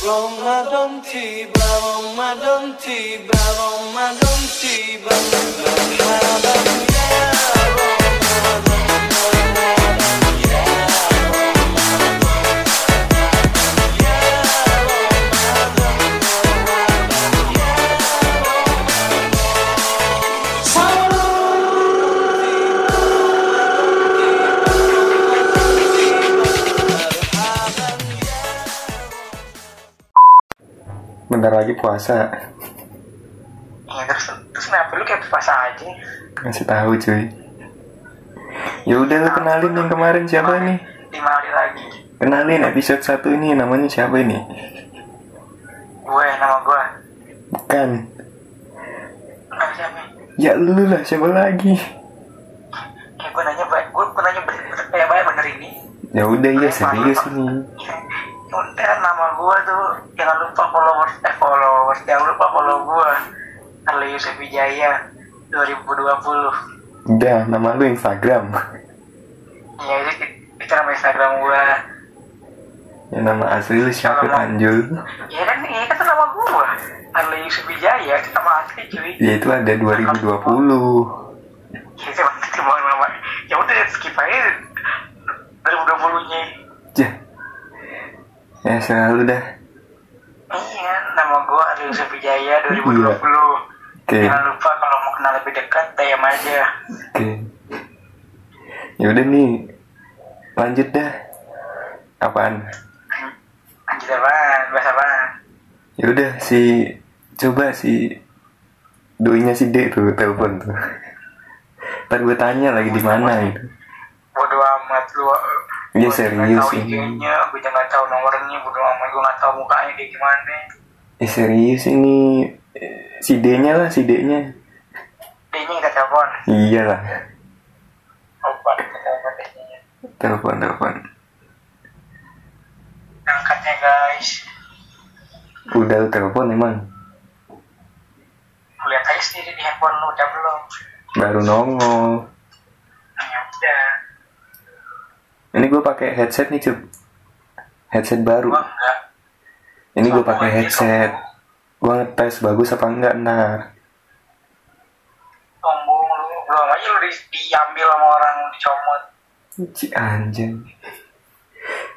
Ramadan tiba, Ramadan tiba, Ramadan tiba Marhaban ya Ramadan, Bentar lagi puasa. Ya terus terus kenapa lu kayak puasa aja? Ngasih tahu cuy. Ya udah lu kenalin yang kemarin siapa nih? Lima hari lagi. Kenalin episode 1 ini namanya siapa ini? Gue nama gue. Bukan. Nama siapa? Ya lu lah siapa lagi? Kayak gue nanya gue, gue nanya bener, bener, kayak banyak bener ini. Ya udah ya serius nih. Ya udah nama gue tuh jangan lupa followers eh followers jangan lupa follow gue. Arli Yusuf Wijaya 2020. Udah nama lu Instagram. Ya itu, itu nama Instagram gue. Ya nama asli lu siapa Tanjul? Ya kan ini kan itu nama gue. Arli Yusuf Wijaya itu nama asli cuy. Ya itu ada 2020. Ya itu mau nama. Ya udah skip aja 2020 nya. Jah. Ya selalu dah. Iya, nama gue Arli Yusuf Wijaya 2020. Iya. Oke. Jangan lupa kalau mau kenal lebih dekat, DM aja. Oke. Ya udah nih. Lanjut dah. Apaan? Lanjut apaan? Bahas apaan? Ya udah si coba si doinya si D tuh telepon tuh. Ntar gue tanya lagi di mana gitu. Bodo amat lu. Iya, Gua serius tahu ini. IG-nya, gue juga nggak tahu nomornya, bodo amat gue nggak tahu mukanya kayak gimana. Eh serius ini Eh, si D-nya lah si D-nya. D-nya kita telepon. Iya lah. Kita telepon D-nya. Telepon telepon. Angkatnya guys. Udah telepon emang. Lihat aja sendiri di handphone lu udah belum? Baru nongol. Nah, ya udah. Ini gue pakai headset nih cup. Headset baru. Ini gue pakai headset. Gue ngetes bagus apa enggak ntar. Sombong lu. Belum aja lu di, diambil sama orang dicomot. Ci anjing.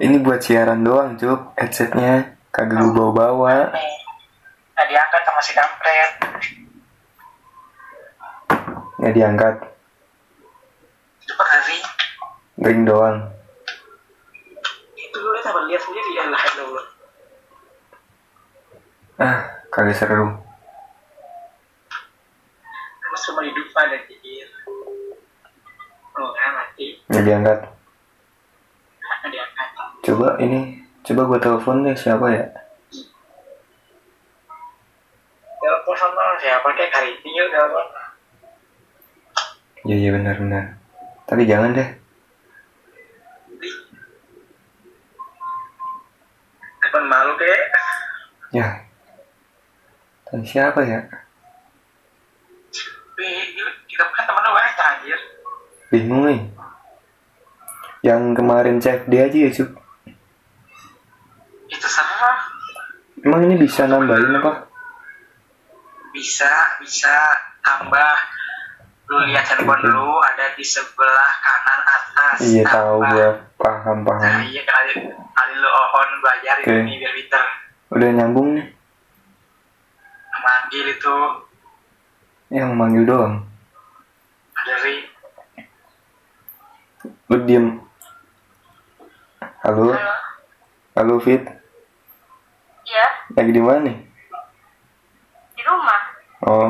Ini buat siaran doang cup. Headsetnya kagak gue bawa-bawa. Nih. Nah diangkat sama si kampret. Nggak diangkat. Itu. Ring doang. Lu lihat sendiri ya lah. Ah, kagak seru. Terus cuma hidup pada pikir. Oh, kan mati. Nggak diangkat. Diangkat. Coba ini, coba gue telepon deh siapa ya? Telepon sama siapa kayak hari ini ya telepon. Iya iya benar benar. Tapi jangan deh. Telepon malu kayak. Ya. Dan siapa ya? Kita kan temen lu anjir. Bingung nih. Yang kemarin cek dia aja ya cup. Itu serah. Emang ini bisa nambahin apa? Bisa, bisa tambah. Lu lihat handphone lu ada di sebelah kanan atas. Iya tahu Tambah. gue paham Nah, paham. iya kali kali lu ohon belajar Oke. ini biar pinter. Udah nyambung nih. Manggil itu Yang manggil doang. dari Lu diem. Halo, Halo, halo Fit. ya Lagi di mana nih? di rumah. Oh.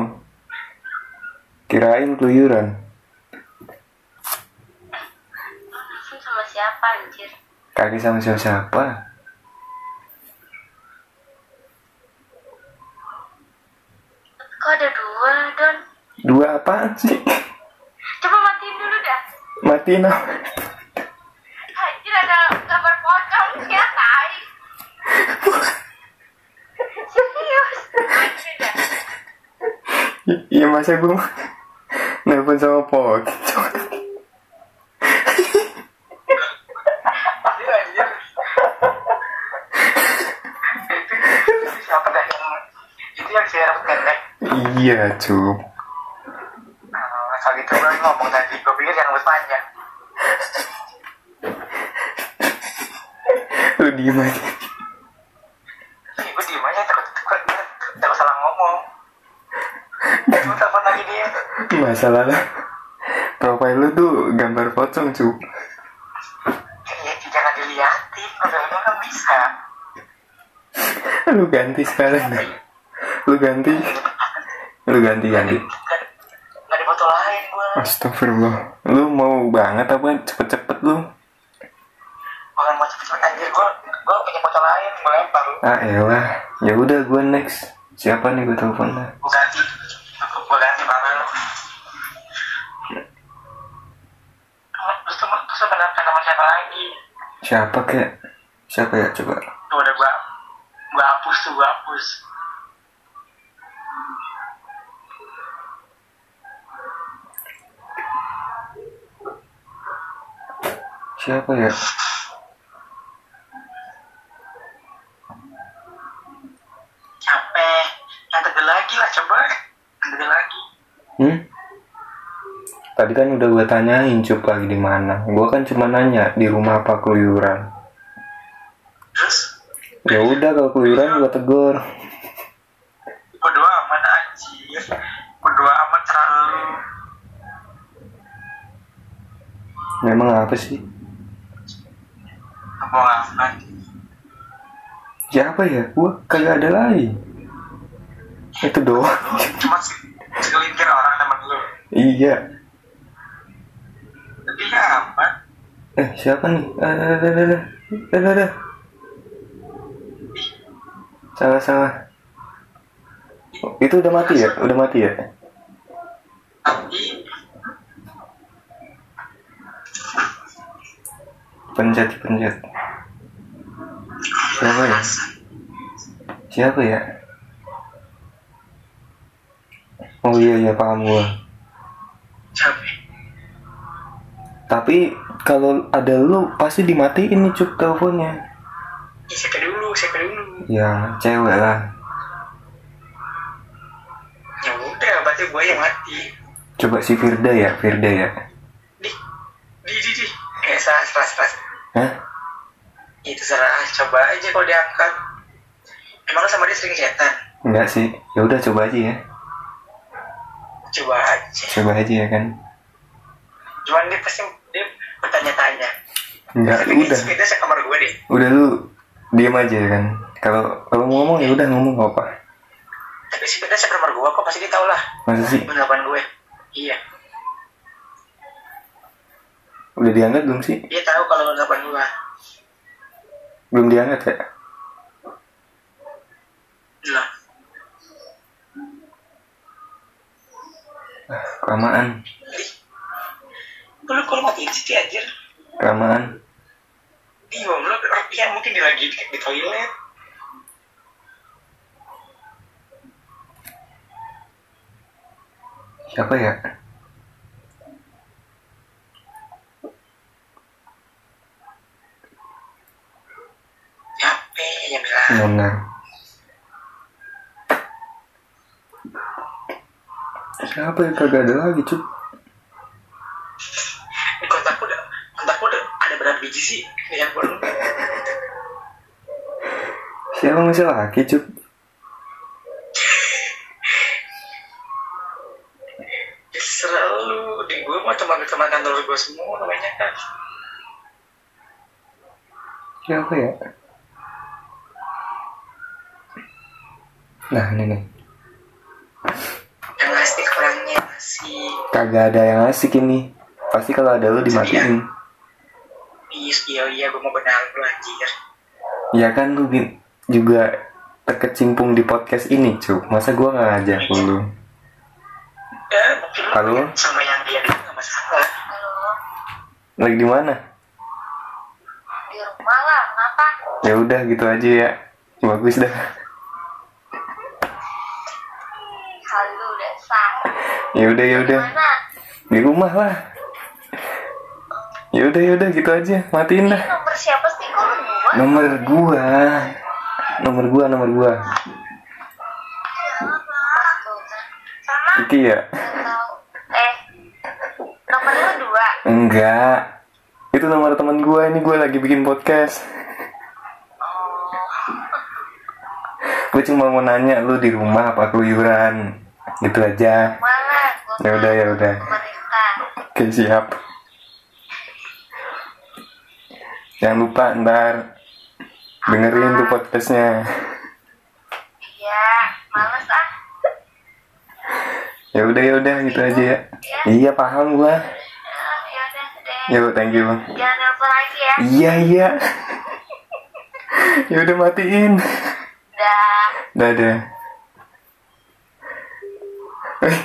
Kirain keluyuran. Sama siapa anjir? Kaki sama siapa siapa? Kok ada dua, Don? Dua apaan sih? Coba matiin dulu dah. Matiin apa? Anjir ada gambar pocong ya, tai. Serius. Iya masa gue nelfon sama Pok. Iya, nah, kalau gitu gue ngomong tadi gue pikir yang rambut panjang Lu diem aja. Ih, gue diem aja takut takut takut salah ngomong gue telepon lagi dia Masalah lah. Profil lu tuh gambar pocong, cup. ya, jangan diliatin profilnya kan bisa Lu ganti sekarang dah. Lu ganti. Lu ganti ganti. nggak ada foto lain gue Astagfirullah. Lu mau banget apa cepet-cepet lu? bukan mau cepet-cepet anjir gue gue punya foto lain gue lempar lu Ah elah. Ya udah gue next. Siapa nih gue telepon gue ganti gue ganti lu terus tuh terus sama siapa lagi Siapa kek? Siapa ya coba? tuh udah gue gue hapus tuh gue hapus Siapa ya? capek yang lagi lah coba tegel lagi Hmm? Tadi kan udah gue tanyain cup lagi di mana. Gue kan cuma nanya di rumah apa keluyuran. terus Ya udah kalau keluyuran gue tegur. berdoa amat anjir berdoa amat terlalu Memang apa sih? ngomong amat Siapa ya? Gue kagak ada lain. Itu doang. cuma se- segelintir orang temen lu iya. tapi ya amat Eh siapa nih? Eh, eh, eh, eh, eh. Salah salah. Oh, itu udah mati ya? Udah mati ya? Pencet pencet. Siapa ya? Siapa ya? Oh iya iya paham gua. capek Tapi kalau ada lu pasti dimatiin nih cuk teleponnya. ya siapa dulu siapa dulu Ya cewek lah. ya udah berarti gue yang mati Coba si Firda ya, Firda ya. di di di di eh salah salah salah Hah? itu serah coba aja kalau diangkat emang lu sama dia sering chatan Enggak sih. Ya udah coba aja ya. coba aja Coba aja ya kan. cuman dia pasti dia bertanya-tanya Enggak, udah. sepeda saya kamar gue deh Udah lu diam aja ya kan. Kalau kalau mau ngomong ya udah ngomong nggak apa. tapi sepeda saya kamar gue kok pasti dia tau lah Masa sih? pendapat gue iya Udah diangkat belum sih? dia tahu kalau pendapat gue Belum diangkat ya? Nah Kelamaan. lu kalau matiin sih anjir Kelamaan. bingung lu ya mungkin lagi di, di toilet Siapa ya? capek ya bilang Nona. Siapa ya kagak ada lagi cuk? di kontak udah kontak udah ada berapa biji sih di handphone lu Siapa masih laki cuk? terserah lu di gue mah teman-teman kantor gue semua namanya kan Siapa ya? Nah ini nih. yang asik orangnya sih Kagak ada yang asik ini. Pasti kalau ada lu dimatiin. iya iya iya gue mau benar lu anjir Ya kan lu juga terkecimpung di podcast ini cuk. Masa gua nggak ngajak lu? ya mungkin lu Halo? sama yang dia itu nggak masalah Halo, Lagi di mana? di rumah lah, kenapa? Ya udah gitu aja ya. Bagus dah. yaudah yaudah. Di rumah lah. Yaudah yaudah gitu aja. Matiin dah. Nomor siapa sih? Kok nomor gua? Nomor gua. Nomor gua itu ya? Eh nomor lu dua enggak. Itu nomor teman gua. Ini gua lagi bikin podcast. Gue cuma mau nanya lu di rumah apa keluyuran? Gitu aja. rumah Ya udah, ya udah. Oke siap. Jangan lupa ntar dengerin tuh podcastnya. Iya, males ah. Ya udah ya udah gitu aja ya. Iya paham gua. Ya, ya udah. Yo thank you. Jangan lagi ya. Iya iya. ya udah matiin. Dah. Dadah. Eh,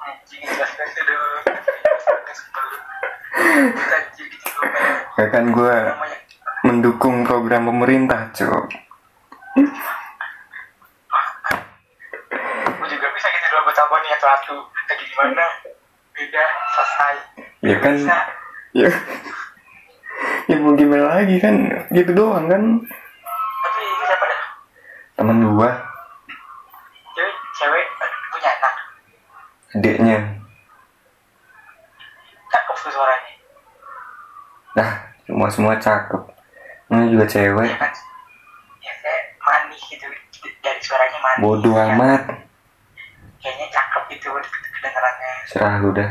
Anjing jelas banget aduh. Anjing gitu komen. Ya kan gua Namanya mendukung program pemerintah, Cuk. gue juga bisa gitu dua atau satu. Lagi di mana? Beda selesai. Ya kan? Bisa. Ya. ya mau gimana lagi kan? Gitu doang kan? Tapi itu siapa dah? Temen gua. Cewek cewek punya anak. Adiknya cakep tuh suaranya nah semua semua cakep. Ini juga cewek. Ya kan ya manis gitu. Dari suaranya manis bodoh Ya, amat. Kayaknya cakep gitu kedengarannya. Serah lu dah.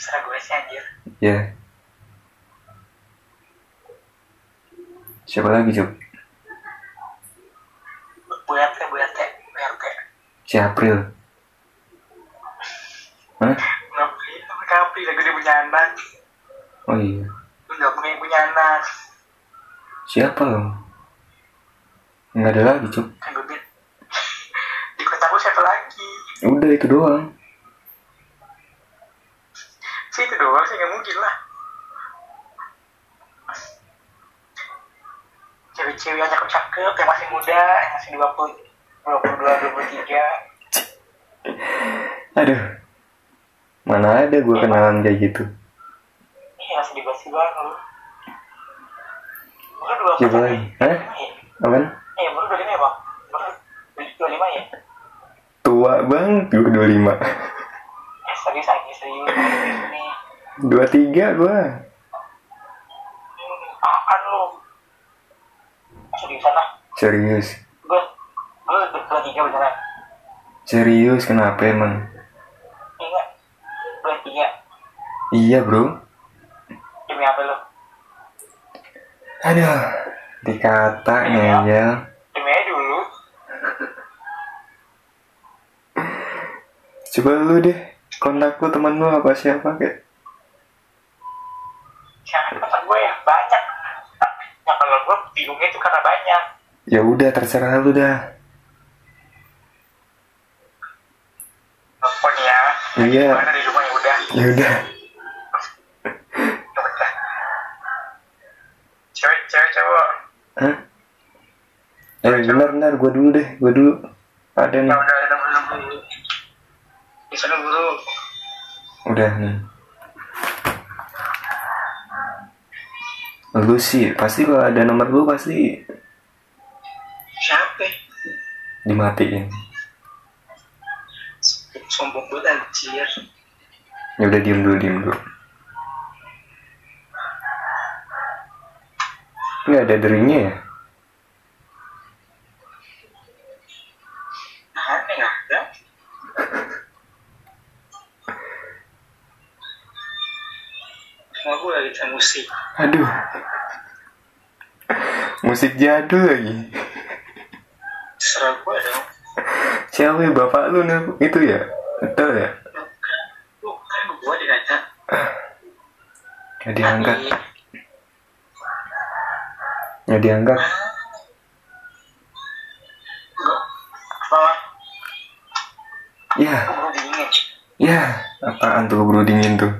Serah gue sih anjir. Ya siapa lagi cuk Bu RT Bu RT Bu RT si April. Hah? beli tapi kapi lagi dia punya anak oh iya. Lu nggak punya punya anak siapa? Lo nggak ada lagi cuk. Kan gue di kota gue siapa lagi? Udah itu doang. Sih itu doang sih nggak mungkin lah. Cewek-cewek yang cakep-cakep yang masih muda yang masih 20 22 23 aduh. Mana ada gue kenalan kayak gitu iya masih di basi banget lu baru dua Siapa lagi? Hah? apaan? Eh baru dua lima ya bang baru dua lima ya? Tua banget gue 25 eh serius aja serius. Dua tiga Hmm, apaan lu? Seriusan lah. Serius. Gue gue dua tiga beneran. Serius kenapa emang? Ingat dua tiga. Iya bro demi apa lu? Aduh. Dikata ngeyel demi aja dulu. Coba lu deh kontak lu temen lu apa siapa? Kayak kata gue ya? Banyak. Nah kalau gue bingungnya itu karena banyak. ya udah terserah lu dah. Telepon ya. Iya. Ya udah. ya udah Ya udah. Cewek, cewek, cowok. Hah? eh bentar bentar gue dulu deh gue dulu ada nih udah, nomor dulu. Di sana dulu. udah nih lu sih pasti kalau ada nomor lu pasti Siapa? dimatiin Sombong banget anjir. ya udah diem dulu diem dulu nggak ada deringnya ya? Aneh nggak ada? Semua gue lagi musik. aduh. Musik jadul lagi. Serah gue dong. siapa ya? Bapak lu nih? Itu ya? Betul ya? Bukan, bukan gue dikata. nggak diangkat. Nggak ya gue dingin. ya apaan tuh bro dingin tuh?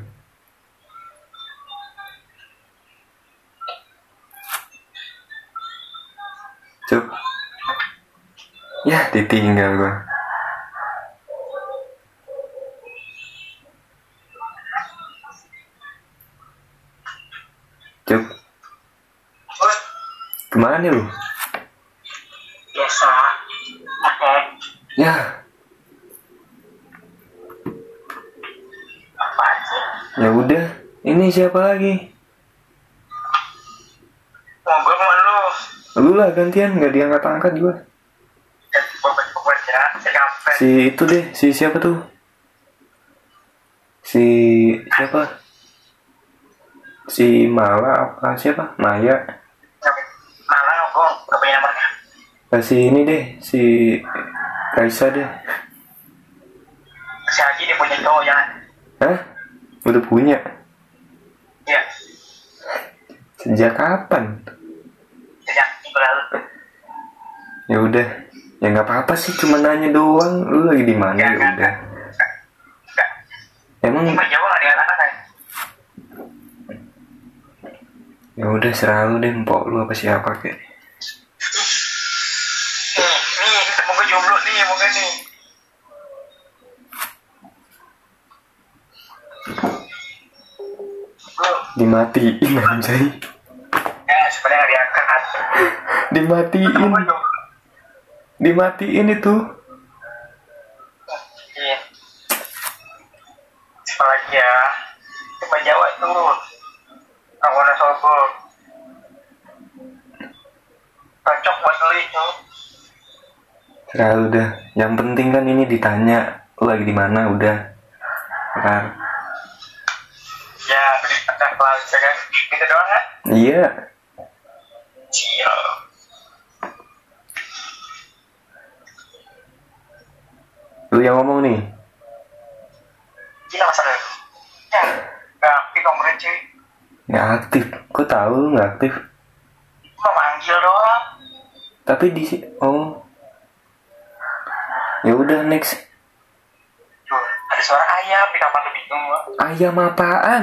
Cuk. Ya ditinggal gua kerjaannya lu? Biasa. Oke. Ya. Apa sih? Ya udah. Ini siapa lagi? Mau gue mau lu. Lu lah gantian, nggak diangkat-angkat gue. Si itu deh, si siapa tuh? Si siapa? Si Mala apa siapa? Maya. Si ini deh, si Raisa deh. si Haji dia punya cowok jangan Hah? Udah punya? iya Sejak kapan? sejak minggu lalu Ya udah, ya nggak apa-apa sih, cuma nanya doang. Lu lagi di mana ya udah. enggak Emang kan ya udah serah lu deh, empok lu apa siapa kek. Dimatiin anjay. ya sebenarnya gak diangkat Dimatiin. Dimatiin itu. iya siapa lagi ya coba Jawa tuh Anggona Sogo cocok buat lu itu Serah lu dah. Yang penting kan ini ditanya lu lagi di mana udah. Kelar. Iya. Cio Lu yang ngomong nih. gila masalah ya gak aktif nomornya cuy Nggak aktif. Kok tahu lu nggak aktif? cuma manggil doang Tapi di si oh. Ya udah next. Ada suara ayam di kamar lu bingung gua. Ayam apaan?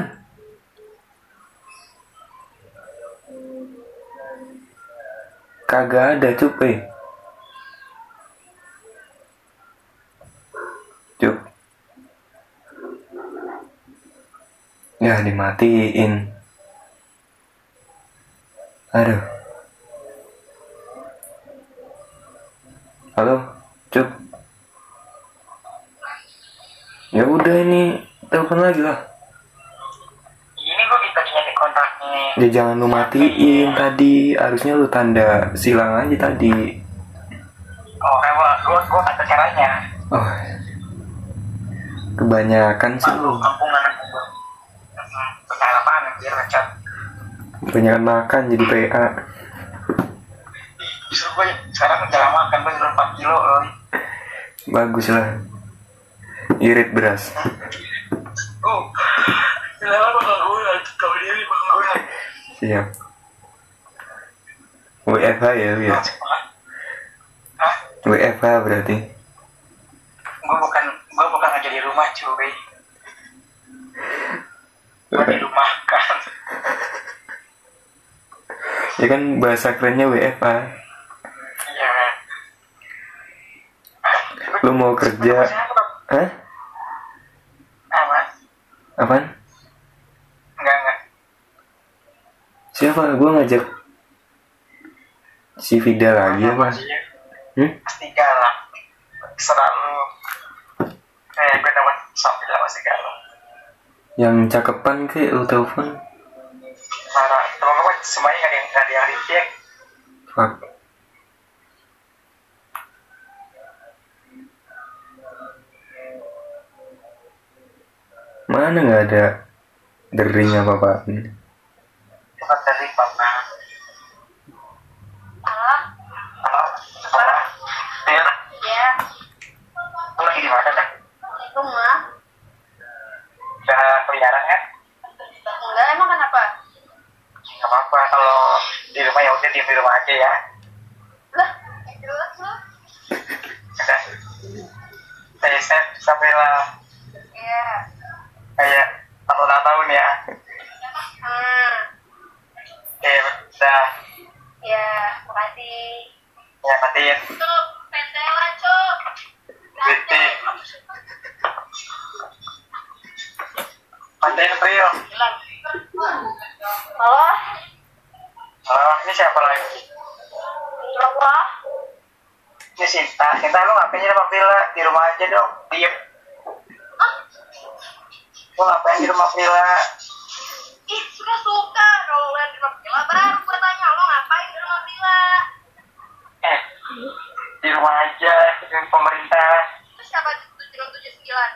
Kagak ada cup eh. Cup. Ya dimatiin. Aduh. Halo, cup. Ya udah ini telepon lagi lah. Ini gua minta nyari kontaknya. Ya jangan lu matiin tadi, harusnya lu tanda silang aja tadi. Oh, emang gua gua kata caranya. Oh. Kebanyakan sih lu. Kampungan apaan biar ngecat. Kebanyakan makan jadi PA. Justru gua sekarang jarang makan turun 4 kilo loh. Bagus lah. Irit beras. Oh, kenapa bakal gue kau diri bakal gue. Siap. WFH ya ya. Hah? WFH berarti. Gua bukan gua bukan aja di rumah cuy. Gua di rumah kan. Ya kan bahasa kerennya WFH. Iya. Lu mau kerja. Hah? Apa? Apaan? Enggak enggak. Siapa? Gua ngajak si Vida lagi apa? Hmm? Pasti galak. Serah lu. Eh, gue dapat sampai lah masih galak. Yang cakepan kayak lu telepon. Marah. Teman-teman semuanya nggak ada yang ada yang reject. Fuck. Mana nggak ada dering apa apa Dari papa. Halo? Halo. Halo. Del, Ya, lu lagi di mana di rumah. Udah keliaran kan? Enggak, emang kenapa? Gak apa-apa kalau di rumah ya udah di rumah aja ya. di rumah aja dong diem. Gue ngapain di rumah Vila ih suka suka. Kalau lo di rumah Vila baru gue tanya lo ngapain di rumah Vila eh di rumah aja di pemerintah. Terus siapa? Tujuh tujuh sembilan?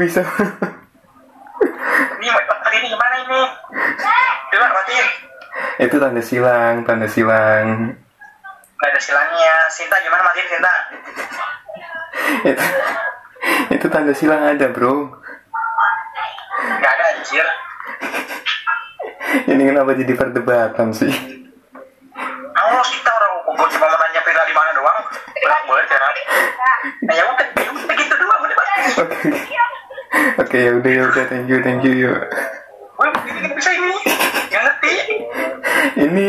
bisa. Ini ini gimana ini? Coba matiin itu tanda silang tanda silang. Tanda silangnya. Sinta gimana matiin Sinta? Itu itu tanda silang ada bro. Nggak ada anjir. Ini kenapa jadi perdebatan sih? ya udah ya udah thank you thank you yuk gue begini bisa ini. Nggak ngerti. Ini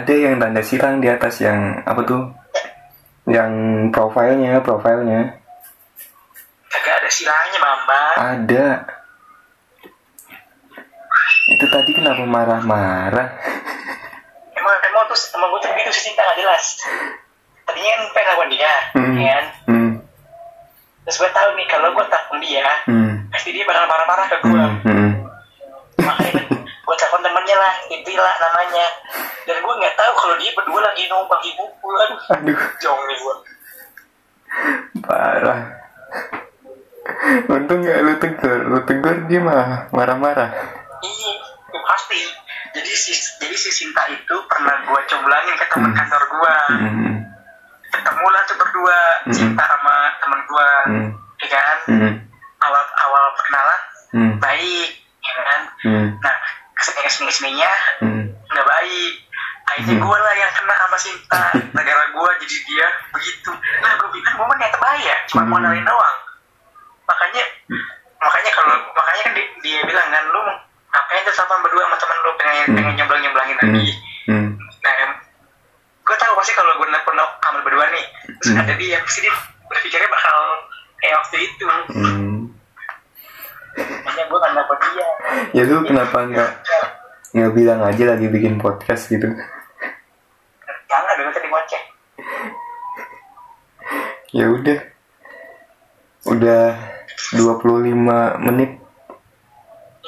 ada yang tanda silang di atas yang apa tuh? Yang profilnya profilnya. Agak ada silangnya mama. Ada. Itu tadi kenapa marah-marah? Emang emang tuh emang gue tuh gitu sih cinta gak jelas. Tadinya kan pengen lawan dia hmm. Ya kan? Hmm. terus gue tahu nih kalau gue takut dia hmm. pasti dia bakal marah-marah ke gue hmm. hmm temennya lah itu lah namanya dan gue nggak tahu kalau dia berdua lagi numpang ibu aduh Aduh, jong nih gue parah. Untung gak lu tegur, lu tegur dia mah marah-marah. iya pasti jadi si jadi si Sinta itu pernah gue coblangin ke teman Hmm. kantor gue Hmm. ketemu lah tuh berdua Hmm. Sinta sama temen gue Hmm. ya kan Hmm. awal awal perkenalan Hmm. baik ya kan Hmm. nah ke sininya Hmm. nggak baik akhirnya Hmm. gue lah yang kena sama Sinta negara gue jadi dia begitu nah gue bilang gue niat baik ya cuma Hmm. modalin doang makanya makanya kalau makanya kan dia, dia bilang kan lu ngapain tuh sama berdua sama temen lu pengen Hmm. pengen nyomblang nyomblangin Hmm. lagi Hmm. nah gue tahu pasti kalau gue nelfon ambil berdua nih terus Hmm. ada dia pasti dia berpikirnya bakal kayak waktu itu Hmm. makanya gue kan nelfon dia Ya lu kenapa nggak nggak bilang aja lagi bikin podcast gitu? jangan dulu tadi ngoceh Ya udah. Udah 25 menit.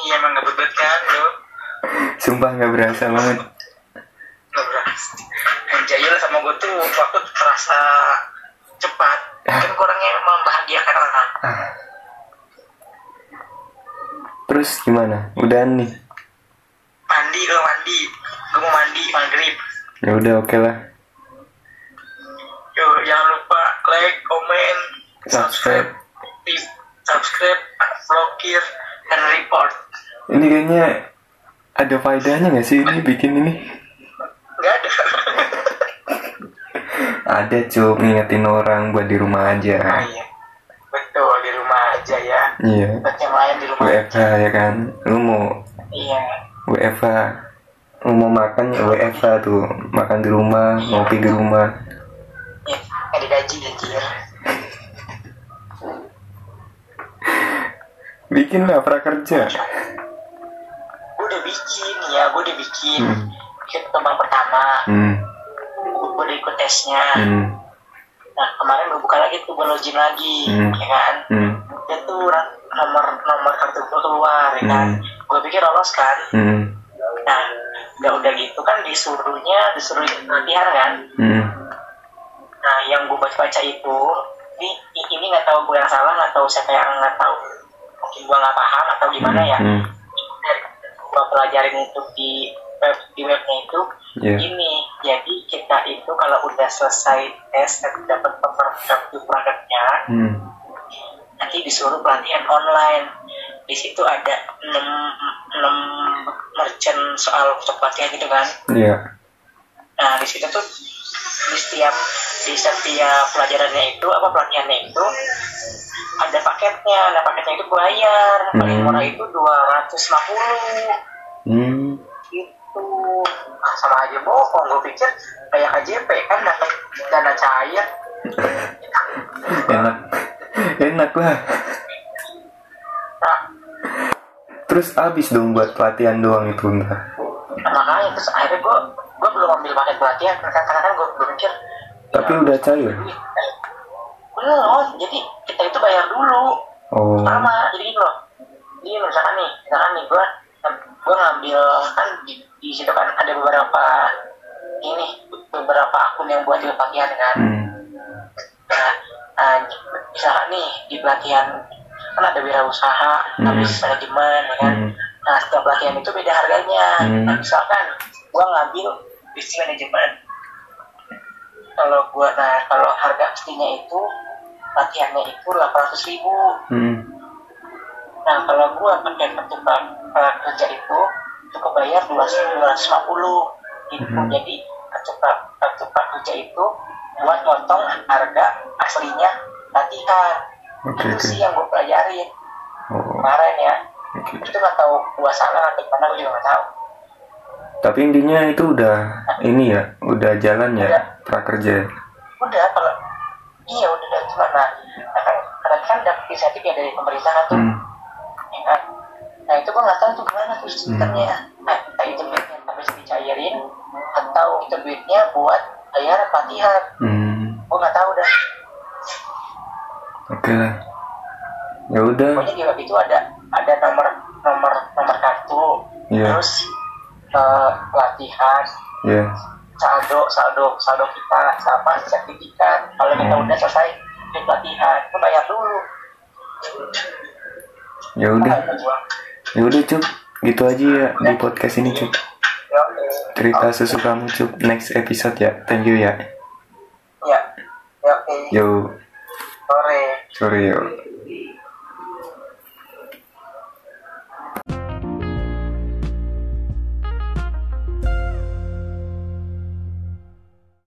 iya emang nggak berbet kan lu Sumpah nggak berasa banget. Nggak berasa. Lah sama gue tuh waktu terasa cepat. Kan gue orangnya membahagiakan orang. Ah. Terus gimana? Udah nih. Mandi gue mandi. Gue mau mandi maghrib. Ya udah oke lah. Yuk jangan lupa like, komen, Subscribe. di- subscribe, blokir, dan report. Ini kayaknya ada faedahnya nggak sih ini bikin ini? Gak ada. Ada cuk ngingetin orang buat di rumah Ah, aja. iya. Betul di rumah aja ya. Iya. Buat yang lain di rumah WFH aja. ya kan. Lu mau Iya. Lu mau makan ya WFH tuh makan di rumah ngopi di rumah Iya. Nggak digaji anjir. bikin lah prakerja Gue udah bikin ya. Gue udah bikin. Hmm. Bikin teman pertama. hmm Gue udah ikut tesnya. hmm Nah kemarin gue buka lagi tuh gue login lagi, Hmm. ya kan? hmm Dia tuh nomor nomor kartu gue keluar, ya kan? Hmm. Gue pikir lolos kan? hmm Nah udah udah gitu kan disuruhnya disuruh latihan kan? hmm Nah yang gue baca baca itu ini ini nggak tahu gue yang salah nggak tahu siapa yang nggak tahu mungkin gue nggak paham atau gimana ya? hmm gue pelajarin itu di web di webnya itu Iya. ini. Jadi kita itu kalau udah selesai tes dan dapat kartu produknya hmm. nanti disuruh pelatihan online. Di situ ada 6, 6 merchant soal untuk pelatihan gitu kan. Iya. Nah di situ tuh di setiap di setiap pelajarannya itu apa pelatihannya itu ada paketnya. Nah paketnya itu bayar paling Hmm. murah itu 250 hmm. Gitu ah, sama aja bohong gue pikir kayak KJP kan dapat dana cair. Enak. Enak lah. Nah, terus abis dong buat pelatihan doang itu nah, makanya terus akhirnya gue gue belum ambil paket pelatihan karena kan gue gue pikir tapi ya, udah cair. Eh, belum jadi kita itu bayar dulu. Oh. Pertama jadi yang buat juga pelatihan kan hmm nah, nah, misalkan nih di pelatihan kan ada wirausaha Hmm. habis manajemen ya kan Hmm. nah setiap pelatihan itu beda harganya Hmm. nah misalkan gue ngambil bisnis manajemen kalau gue nah kalau harga aslinya itu pelatihannya itu 800 ribu hmm Nah, kalau gua pakai kartu pra- pra- kerja itu cukup bayar dua ratus lima puluh gitu. Jadi kartu pra kerja itu buat motong harga aslinya latihan. oke itu oke sih yang gua pelajarin oh kemarin ya. oke Itu nggak tahu gua salah atau gimana gua juga nggak tahu. tapi intinya itu udah ini ya udah jalan ya Udah. prakerja Udah kalau iya udah udah cuma nah, nah kan karena kan dapat insentif ya dari pemerintah kan tuh. hmm ya kan? Nah itu gue nggak tahu tuh gimana tuh sistemnya nah, atau itu duitnya buat bayar pelatihan hmm. Gue nggak tahu dah. Oke lah. Ya udah. Pokoknya di web itu ada ada nomor nomor nomor kartu Iya. terus eh, pelatihan ya saldo saldo saldo kita sama sertifikat. Kalau kita Hmm. udah selesai pelatihan itu bayar dulu. Ya udah. Ya udah cup gitu aja ya di podcast ini cup Cerita sesukamu cup next episode ya. Thank you ya. Ya. Ya yo. Sore. Sorry yo